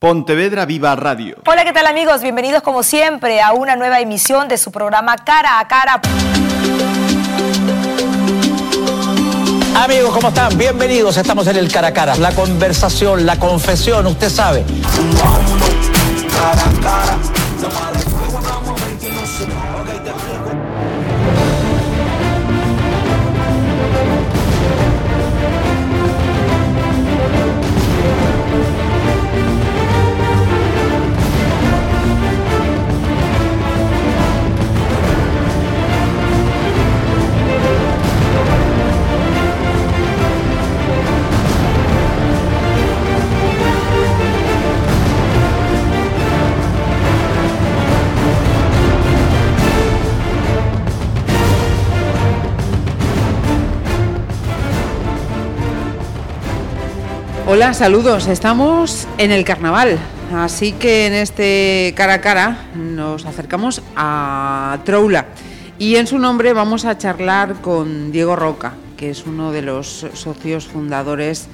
Pontevedra Viva Radio. Hola, ¿qué tal amigos? Bienvenidos como siempre a una nueva emisión de su programa Cara a Cara. Amigos, ¿cómo están? Bienvenidos. Estamos en el cara a cara. La conversación, la confesión, usted sabe. Cara a cara. Hola, saludos. Estamos en el carnaval, así que en este cara a cara nos acercamos a Troula y en su nombre vamos a charlar con Diego Roca, que es uno de los socios fundadores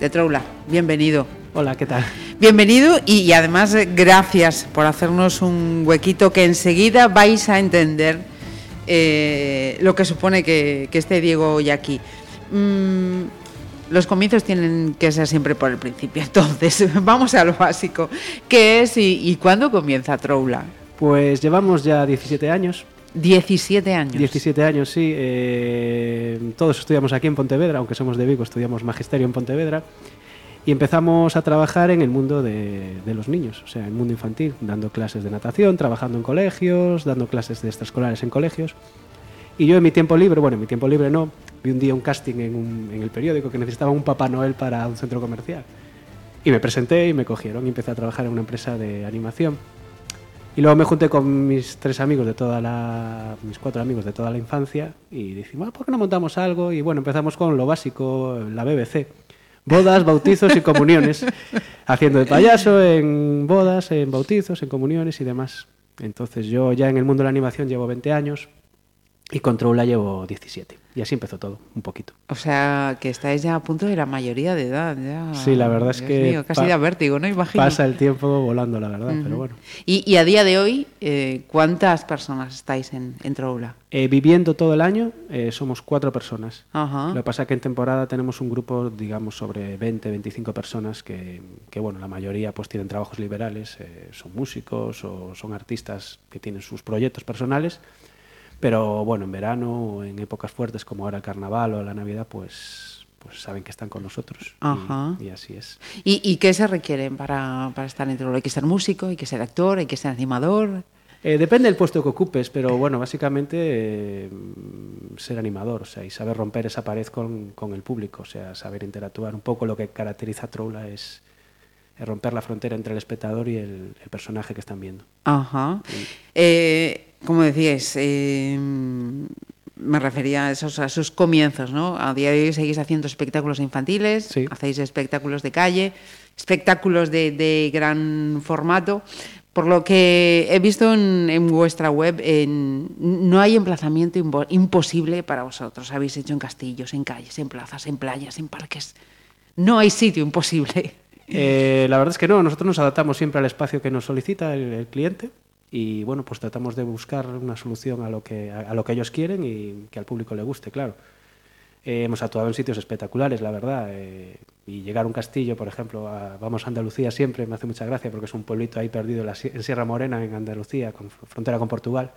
de Troula. Bienvenido. Hola, ¿qué tal? Bienvenido y, además gracias por hacernos un huequito que enseguida vais a entender eh, lo que supone que, esté Diego hoy aquí. Mm, los comienzos tienen que ser siempre por el principio. Entonces, vamos a lo básico. ¿Qué es y, cuándo comienza Troula? Pues llevamos ya 17 años. 17 años. 17 años, sí. Eh, todos estudiamos aquí en Pontevedra, aunque somos de Vigo, estudiamos magisterio en Pontevedra. Y empezamos a trabajar en el mundo de, de, los niños, o sea, en el mundo infantil, dando clases de natación, trabajando en colegios, dando clases de extraescolares en colegios. Y yo en mi tiempo libre, bueno, en mi tiempo libre no, vi un día un casting en, el periódico que necesitaba un Papá Noel para un centro comercial. Y me presenté y me cogieron y empecé a trabajar en una empresa de animación. Y luego me junté con mis tres amigos de toda la, mis cuatro amigos de toda la infancia y dijimos, ah, ¿por qué no montamos algo? Y bueno, empezamos con lo básico, la BBC. Bodas, bautizos y comuniones. Haciendo de payaso en bodas, en bautizos, en comuniones y demás. Entonces yo ya en el mundo de la animación llevo 20 años y con Troula llevo 17. Y así empezó todo, un poquito. O sea, que estáis ya a punto de la mayoría de edad. Ya. Sí, la verdad es que... casi da vértigo, ¿no? Imagino. Pasa el tiempo volando, la verdad, pero bueno. Y, a día de hoy, eh, ¿cuántas personas estáis en, en Troula? Eh, viviendo todo el año, eh, somos cuatro personas. Lo que pasa es que en temporada tenemos un grupo, digamos, sobre 20, 25 personas que, que bueno, la mayoría pues tienen trabajos liberales, son músicos o son artistas que tienen sus proyectos personales pero bueno, en verano o en épocas fuertes como ahora el carnaval o la Navidad, pues, pues saben que están con nosotros. Y, así es. ¿Y, qué se requiere para, para estar entre Hay que ser músico, hay que ser actor, hay que ser animador. Eh, depende del puesto que ocupes, pero bueno, básicamente eh, ser animador, o sea, y saber romper esa pared con, con, el público, o sea, saber interactuar. Un poco lo que caracteriza a Troula es, romper la frontera entre el espectador y el, personaje que están viendo. Ajá. Eh, como decíais, eh, me refería a esos, a sus comienzos, ¿no? A día de hoy seguís haciendo espectáculos infantiles, hacéis espectáculos de calle, espectáculos de, gran formato. Por lo que he visto en, vuestra web, no hay emplazamiento imposible para vosotros. Habéis hecho en castillos, en calles, en plazas, en playas, en parques. No hay sitio imposible. Eh, la verdad es que no, nosotros nos adaptamos siempre al espacio que nos solicita el cliente y bueno, pues tratamos de buscar una solución a lo que, a, lo que ellos quieren y que al público le guste, claro. Eh, hemos actuado en sitios espectaculares, la verdad, eh, y llegar a un castillo, por ejemplo, vamos a Andalucía siempre, me hace mucha gracia porque es un pueblito ahí perdido en, Sierra Morena, en Andalucía, con frontera con Portugal,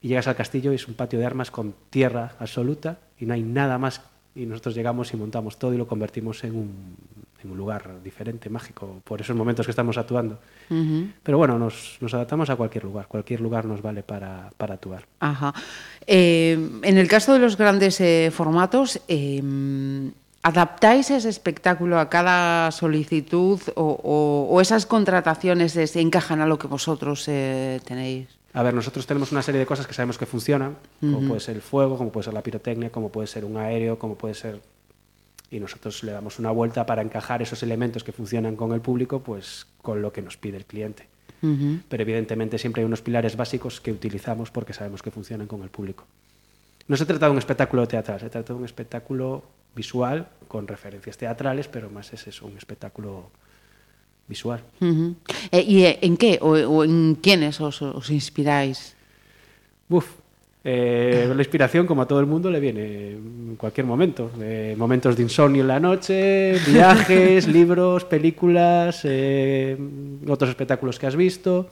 y llegas al castillo y es un patio de armas con tierra absoluta y no hay nada más, y nosotros llegamos y montamos todo y lo convertimos en un, en un lugar diferente, mágico, por esos momentos que estamos actuando. Pero bueno, nos, adaptamos a cualquier lugar, cualquier lugar nos vale para, actuar. Ajá. Eh, en el caso de los grandes eh, formatos, em, ¿adaptáis ese espectáculo a cada solicitud o, esas contrataciones se encajan a lo que vosotros eh, tenéis? A ver, nosotros tenemos una serie de cosas que sabemos que funcionan, como puede ser el fuego, como puede ser la pirotecnia, como puede ser un aéreo, como puede ser y nosotros le damos una vuelta para encajar esos elementos que funcionan con el público pues con lo que nos pide el cliente. Pero evidentemente siempre hay unos pilares básicos que utilizamos porque sabemos que funcionan con el público. No se trata de un espectáculo teatral, se trata de un espectáculo visual con referencias teatrales, pero más es eso, un espectáculo visual. Eh, ¿Y en qué o, en quiénes os, os inspiráis? Uf, eh, la inspiración, como a todo el mundo, le viene en cualquier momento. Eh, momentos de insomnio en la noche, viajes, libros, películas, eh, otros espectáculos que has visto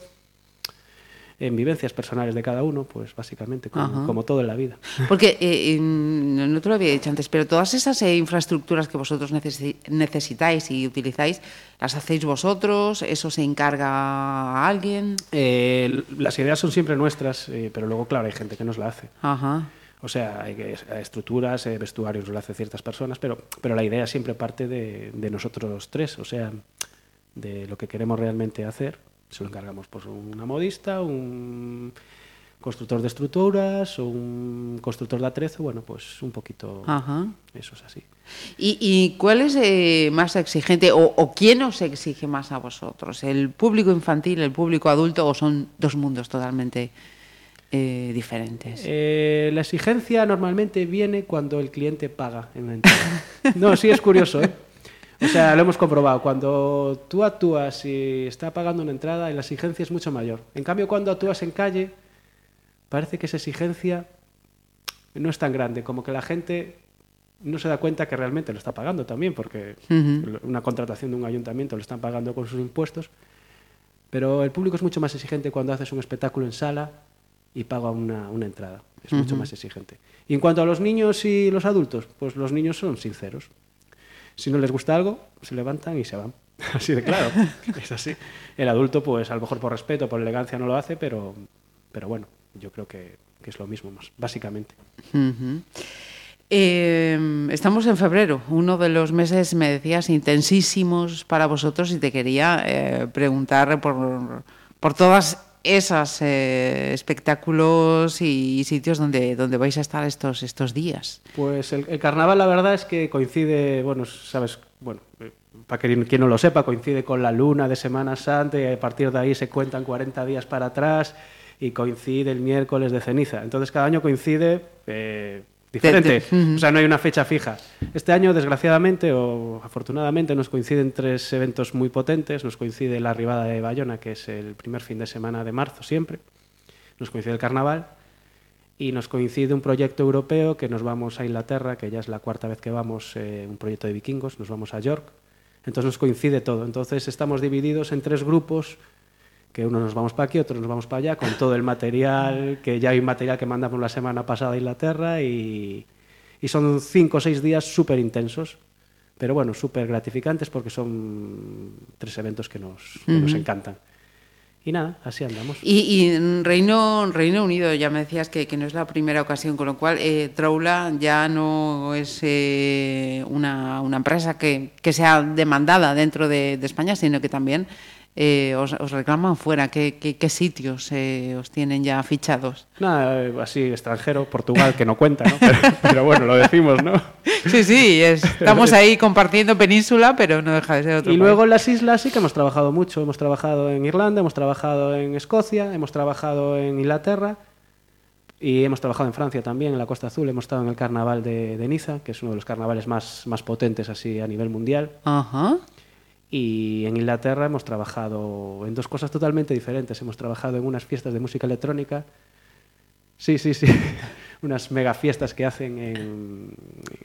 en vivencias personales de cada uno, pues básicamente, como, todo en la vida. Porque, eh, no te lo había dicho antes, pero todas esas eh, infraestructuras que vosotros necesitáis y utilizáis, ¿las hacéis vosotros? ¿Eso se encarga a alguien? Eh, las ideas son siempre nuestras, pero luego, claro, hay gente que nos la hace. O sea, hay, estructuras, vestuarios lo hacen ciertas personas, pero, pero la idea siempre parte de, de nosotros tres, o sea, de lo que queremos realmente hacer se lo encargamos pues una modista, un constructor de estructuras o un constructor de atrezo, bueno, pues un poquito eso es así. ¿Y, cuál es eh, más exigente o, quién os exige más a vosotros? ¿El público infantil, el público adulto o son dos mundos totalmente eh, diferentes? Eh, la exigencia normalmente viene cuando el cliente paga en la entrada. no, sí es curioso, ¿eh? O sea, lo hemos comprobado. Cuando tú actúas y está pagando una entrada, la exigencia es mucho mayor. En cambio, cuando actúas en calle, parece que esa exigencia no es tan grande, como que la gente no se da cuenta que realmente lo está pagando también, porque una contratación de un ayuntamiento lo están pagando con sus impuestos. Pero el público es mucho más exigente cuando haces un espectáculo en sala y paga una, entrada. Es mucho más exigente. Y en cuanto a los niños y los adultos, pues los niños son sinceros. Si no les gusta algo, se levantan y se van. Así de claro, es así. El adulto, pues a lo mejor por respeto, por elegancia no lo hace, pero, pero bueno, yo creo que, es lo mismo, más, básicamente. Em, estamos en febrero, uno de los meses, me decías, intensísimos para vosotros y te quería eh, preguntar por, por todas esos eh, espectáculos y sitios donde, donde vais a estar estos, estos días? Pues el, carnaval la verdad es que coincide, bueno, sabes, bueno, eh, para quien, quien, no lo sepa, coincide con la luna de Semana Santa y a partir de ahí se cuentan 40 días para atrás y coincide el miércoles de ceniza. Entonces cada año coincide eh, diferente. O sea, no hay una fecha fija. Este año, desgraciadamente o afortunadamente, nos coinciden tres eventos muy potentes. Nos coincide la arribada de Bayona, que es el primer fin de semana de marzo siempre. Nos coincide el carnaval. Y nos coincide un proyecto europeo que nos vamos a Inglaterra, que ya es la cuarta vez que vamos, eh, un proyecto de vikingos, nos vamos a York. Entonces nos coincide todo. Entonces estamos divididos en tres grupos que uno nos vamos para aquí, otro nos vamos para allá, con todo el material, que ya hay material que mandamos la semana pasada a Inglaterra y, y son cinco o seis días súper intensos, pero bueno, súper gratificantes porque son tres eventos que nos, nos encantan. Y nada, así andamos. Y, en Reino, Reino Unido, ya me decías que, que, no es la primera ocasión, con lo cual eh, Troula ya no es eh, una, una, empresa que, que, sea demandada dentro de, de España, sino que también eh, os, reclaman fuera? ¿Qué, qué, sitios eh, os tienen ya fichados? Nada, así extranjero, Portugal, que no cuenta, ¿no? Pero, bueno, lo decimos, ¿no? Sí, sí, estamos ahí compartiendo península, pero no deja de ser otro. Y luego en las islas sí que hemos trabajado mucho. Hemos trabajado en Irlanda, hemos trabajado en Escocia, hemos trabajado en Inglaterra. Y hemos trabajado en Francia también, en la Costa Azul. Hemos estado en el carnaval de, de Niza, que es uno de los carnavales más, más potentes así a nivel mundial. Ajá. Y en Inglaterra hemos trabajado en dos cosas totalmente diferentes. Hemos trabajado en unas fiestas de música electrónica. Sí, sí, sí. unas mega fiestas que hacen en...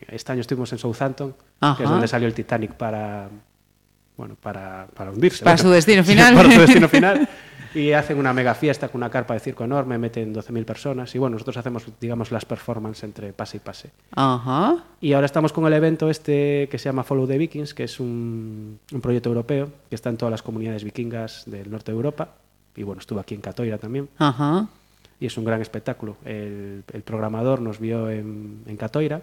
Este año estuvimos en Southampton, que es donde salió el Titanic para, bueno, para, para hundirse. Para su destino final. para su destino final. Y hacen una mega fiesta con una carpa de circo enorme, meten 12.000 personas y bueno, nosotros hacemos, digamos, las performances entre pase y pase. Ajá. Y ahora estamos con el evento este que se llama Follow the Vikings, que es un, un proyecto europeo que está en todas las comunidades vikingas del norte de Europa y bueno, estuvo aquí en Catoira también. Ajá. Y es un gran espectáculo. El, el programador nos vio en, en Catoira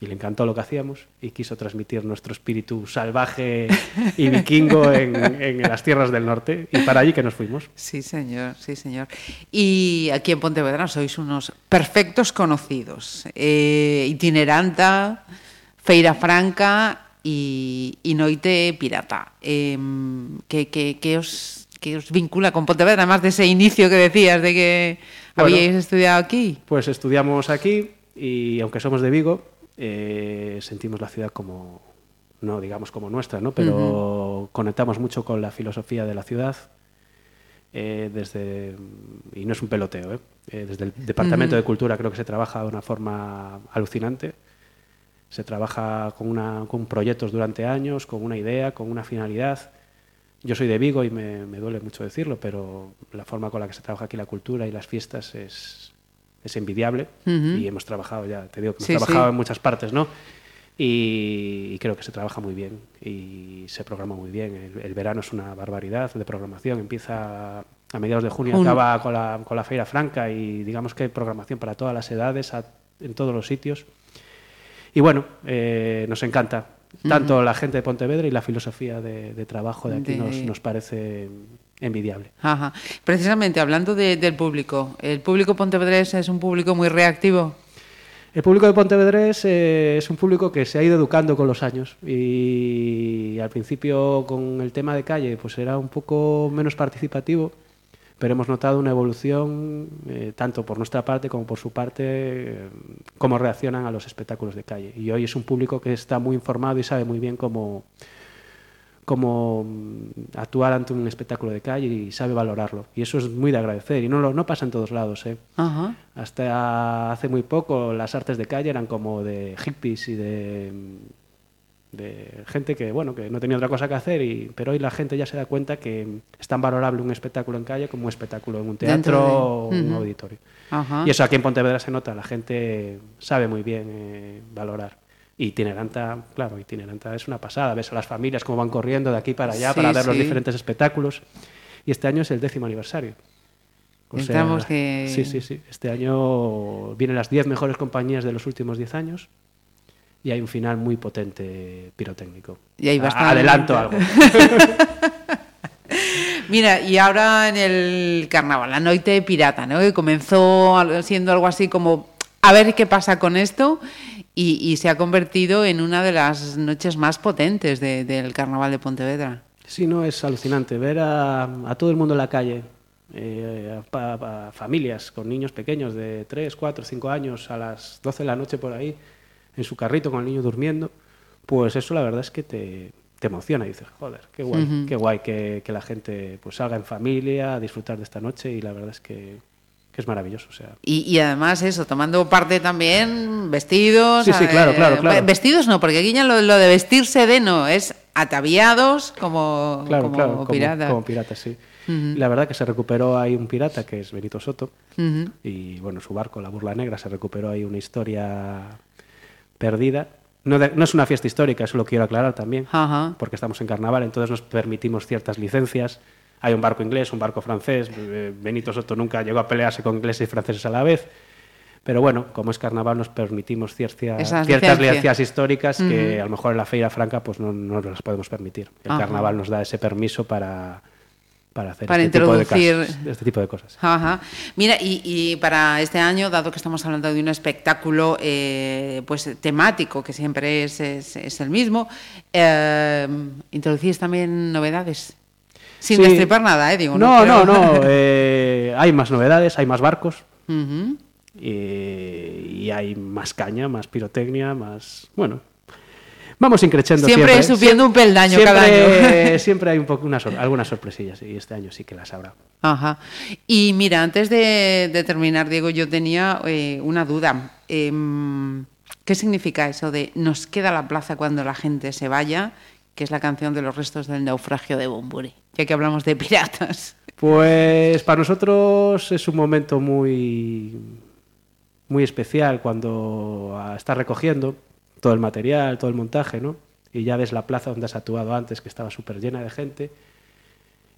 y le encantó lo que hacíamos y quiso transmitir nuestro espíritu salvaje y vikingo en, las tierras del norte y para allí que nos fuimos. Sí, señor, sí, señor. Y aquí en Pontevedra sois unos perfectos conocidos. Eh, itineranta, Feira Franca y, Noite Pirata. Em, ¿qué, os, os, vincula con Pontevedra, además de ese inicio que decías de que habíais estudiado aquí? Pues estudiamos aquí y aunque somos de Vigo, eh, sentimos la ciudad como, no digamos como nuestra, ¿no? pero conectamos mucho con la filosofía de la ciudad. Eh, desde y no es un peloteo, ¿eh? Eh, desde el Departamento de Cultura creo que se trabaja de una forma alucinante. Se trabaja con, una, con proyectos durante años, con una idea, con una finalidad. Yo soy de Vigo y me, me, duele mucho decirlo, pero la forma con la que se trabaja aquí la cultura y las fiestas es, es envidiable. Y hemos trabajado ya, te digo que hemos trabajado en muchas partes, ¿no? Y, creo que se trabaja muy bien y se programa muy bien. El, verano es una barbaridad de programación. Empieza a mediados de junio, acaba con la, con la Feira Franca y digamos que hay programación para todas las edades, en todos los sitios. Y bueno, eh, nos encanta. Tanto la gente de Pontevedra y la filosofía de, trabajo de aquí Nos, nos, parece envidiable. Ajá. Precisamente hablando del público, ¿el público pontevedrés es un público muy reactivo? El público de Pontevedrés eh, es un público que se ha ido educando con los años y al principio con el tema de calle pues era un poco menos participativo, pero hemos notado una evolución eh, tanto por nuestra parte como por su parte, eh, cómo reaccionan a los espectáculos de calle. Y hoy es un público que está muy informado y sabe muy bien cómo, cómo mm, actuar ante un espectáculo de calle y sabe valorarlo. Y eso es muy de agradecer. Y no, no pasa en todos lados. ¿eh? Hasta hace muy poco las artes de calle eran como de hippies y de, de gente que, bueno, que no tenía otra cosa que hacer. Y, pero hoy la gente ya se da cuenta que es tan valorable un espectáculo en calle como un espectáculo en un teatro o un auditorio. Y eso aquí en Pontevedra se nota. La gente sabe muy bien eh, valorar. Itineranta, claro, Itineranta es una pasada. Ves a las familias cómo van corriendo de aquí para allá para ver los diferentes espectáculos. Y este año es el décimo aniversario. O sea, que... Sí, sí, sí. Este año vienen las 10 mejores compañías de los últimos 10 años y hay un final muy potente pirotécnico. Y bastante... Adelanto algo. Mira, y ahora en el carnaval, la noche pirata, ¿no? Que comenzó siendo algo así como a ver qué pasa con esto y, se ha convertido en una de las noches más potentes del Carnaval de Pontevedra. Sí, no, es alucinante ver a, todo el mundo en la calle, eh, a, familias con niños pequeños de 3, 4, 5 años a las 12 de la noche por ahí, en su carrito con el niño durmiendo, pues eso la verdad es que te, emociona y dices, joder, qué guay, qué guay que, que, la gente pues salga en familia a disfrutar de esta noche y la verdad es que es maravilloso. O sea. Y, además eso, tomando parte también vestidos. Sí, sí, claro, claro, eh, claro. Vestidos no, porque aquí ya lo, de vestirse de no, es ataviados como, como, pirata. Como, pirata, sí. La verdad que se recuperó ahí un pirata que es Benito Soto y bueno, su barco, la Burla Negra, se recuperó ahí una historia perdida. No, no, es una fiesta histórica, eso lo quiero aclarar también, porque estamos en carnaval, entonces nos permitimos ciertas licencias hay un barco inglés, un barco francés. Eh, Benito Soto nunca llegó a pelearse con ingleses y franceses a la vez. Pero bueno, como es carnaval nos permitimos ciertas, ciertas licencias históricas que a lo mejor en la Feira Franca pues no, no las podemos permitir. El carnaval nos da ese permiso para, para hacer para este, introducir... tipo de este tipo de cosas. Ajá. Mira, y, para este año, dado que estamos hablando de un espectáculo eh, pues temático, que siempre es, es, el mismo, eh, ¿introducís también novedades? Sin destripar nada, ¿eh? Digo, no, no, no. Eh, hay más novedades, hay más barcos. y, hay más caña, más pirotecnia, más. Bueno. Vamos increciendo siempre. Siempre subiendo un peldaño cada año. siempre hay un poco algunas sorpresillas y este año sí que las habrá. Ajá. Y mira, antes de, terminar, Diego, yo tenía eh, una duda. Em, ¿Qué significa eso de nos queda la plaza cuando la gente se vaya? Que es la canción de los restos del naufragio de Bumburi, ya que hablamos de piratas. Pues para nosotros es un momento muy, muy especial cuando estás recogiendo todo el material, todo el montaje, ¿no? Y ya ves la plaza donde has actuado antes, que estaba súper llena de gente,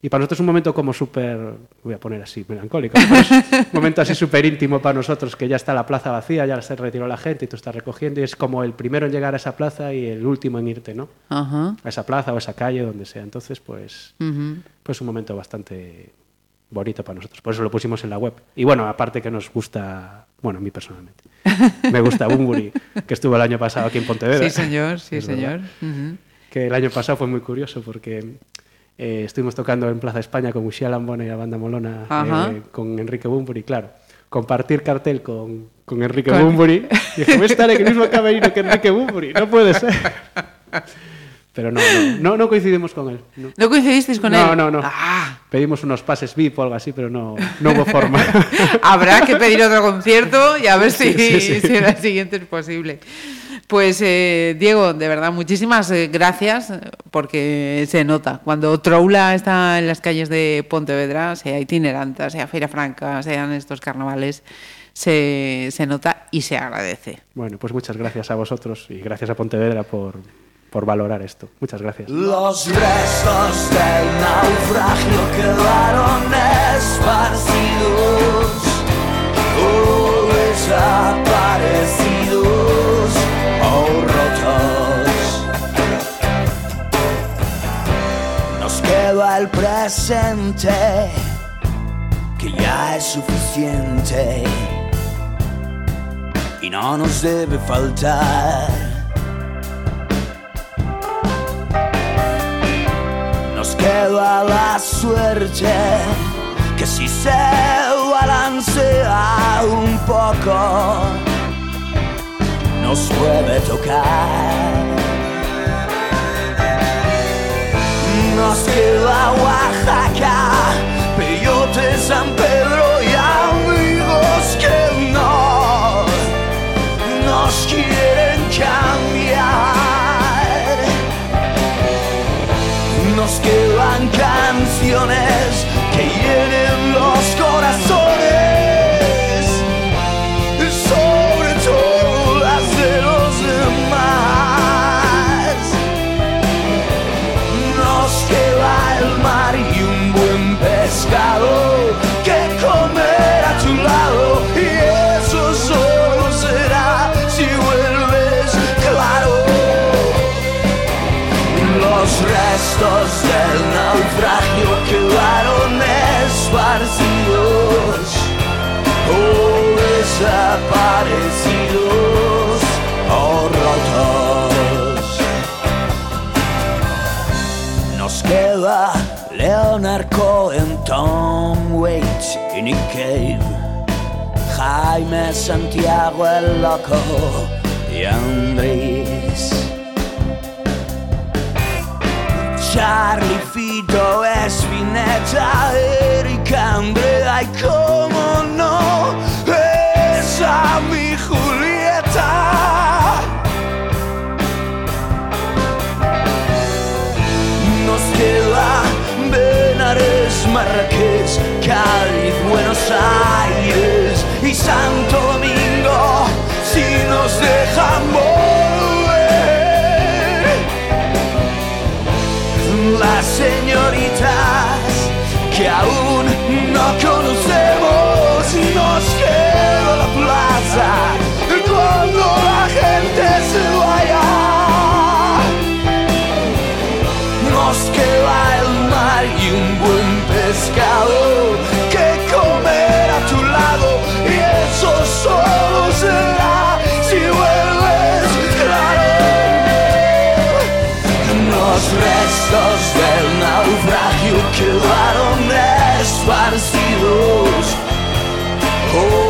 y para nosotros es un momento como súper, voy a poner así, melancólico, un momento así súper íntimo para nosotros, que ya está la plaza vacía, ya se retiró la gente y tú estás recogiendo, y es como el primero en llegar a esa plaza y el último en irte, ¿no? A esa plaza o a esa calle, donde sea. Entonces, pues, pues un momento bastante bonito para nosotros. Por eso lo pusimos en la web. Y bueno, aparte que nos gusta, bueno, a mí personalmente, me gusta Bumburi, que estuvo el año pasado aquí en Pontevedra. Sí, señor, sí, señor. Que el año pasado fue muy curioso porque eh, estuvimos tocando en Plaza España con Uxía Lambona e a Banda Molona eh, con Enrique Bumburi, claro, compartir cartel con, con Enrique con... Bumburi, dije, voy a estar en el mismo camerino que Enrique Bumburi, no puede ser. Pero no, no, no, coincidimos con él. ¿No, coincidisteis con él? No, no, no. Ah. Pedimos unos pases VIP o algo así, pero no, no hubo forma. Habrá que pedir otro concierto y a ver si, si el siguiente es posible. Pues eh, Diego, de verdad, muchísimas eh, gracias porque se nota. Cuando Troula está en las calles de Pontevedra, sea itineranta, sea Feira Franca, sean estos carnavales, se, se nota y se agradece. Bueno, pues muchas gracias a vosotros y gracias a Pontevedra por, por valorar esto. Muchas gracias. Los restos del naufragio quedaron esparcidos o desaparecidos o rotos. Nos queda el presente que ya es suficiente y no nos debe faltar queda la suerte que si se balancea un poco nos puede tocar. Nos queda Oaxaca, canciones Santiago e Loco di Andris. Charlie, Fido e Eric, Andrea e come no, esa mi Julieta. Nos Nostella, Benares, Marrakech, Cádiz, Buenos Aires y San pescado que comer a tu lado y eso solo será si vuelves claro. Los restos del naufragio quedaron esparcidos o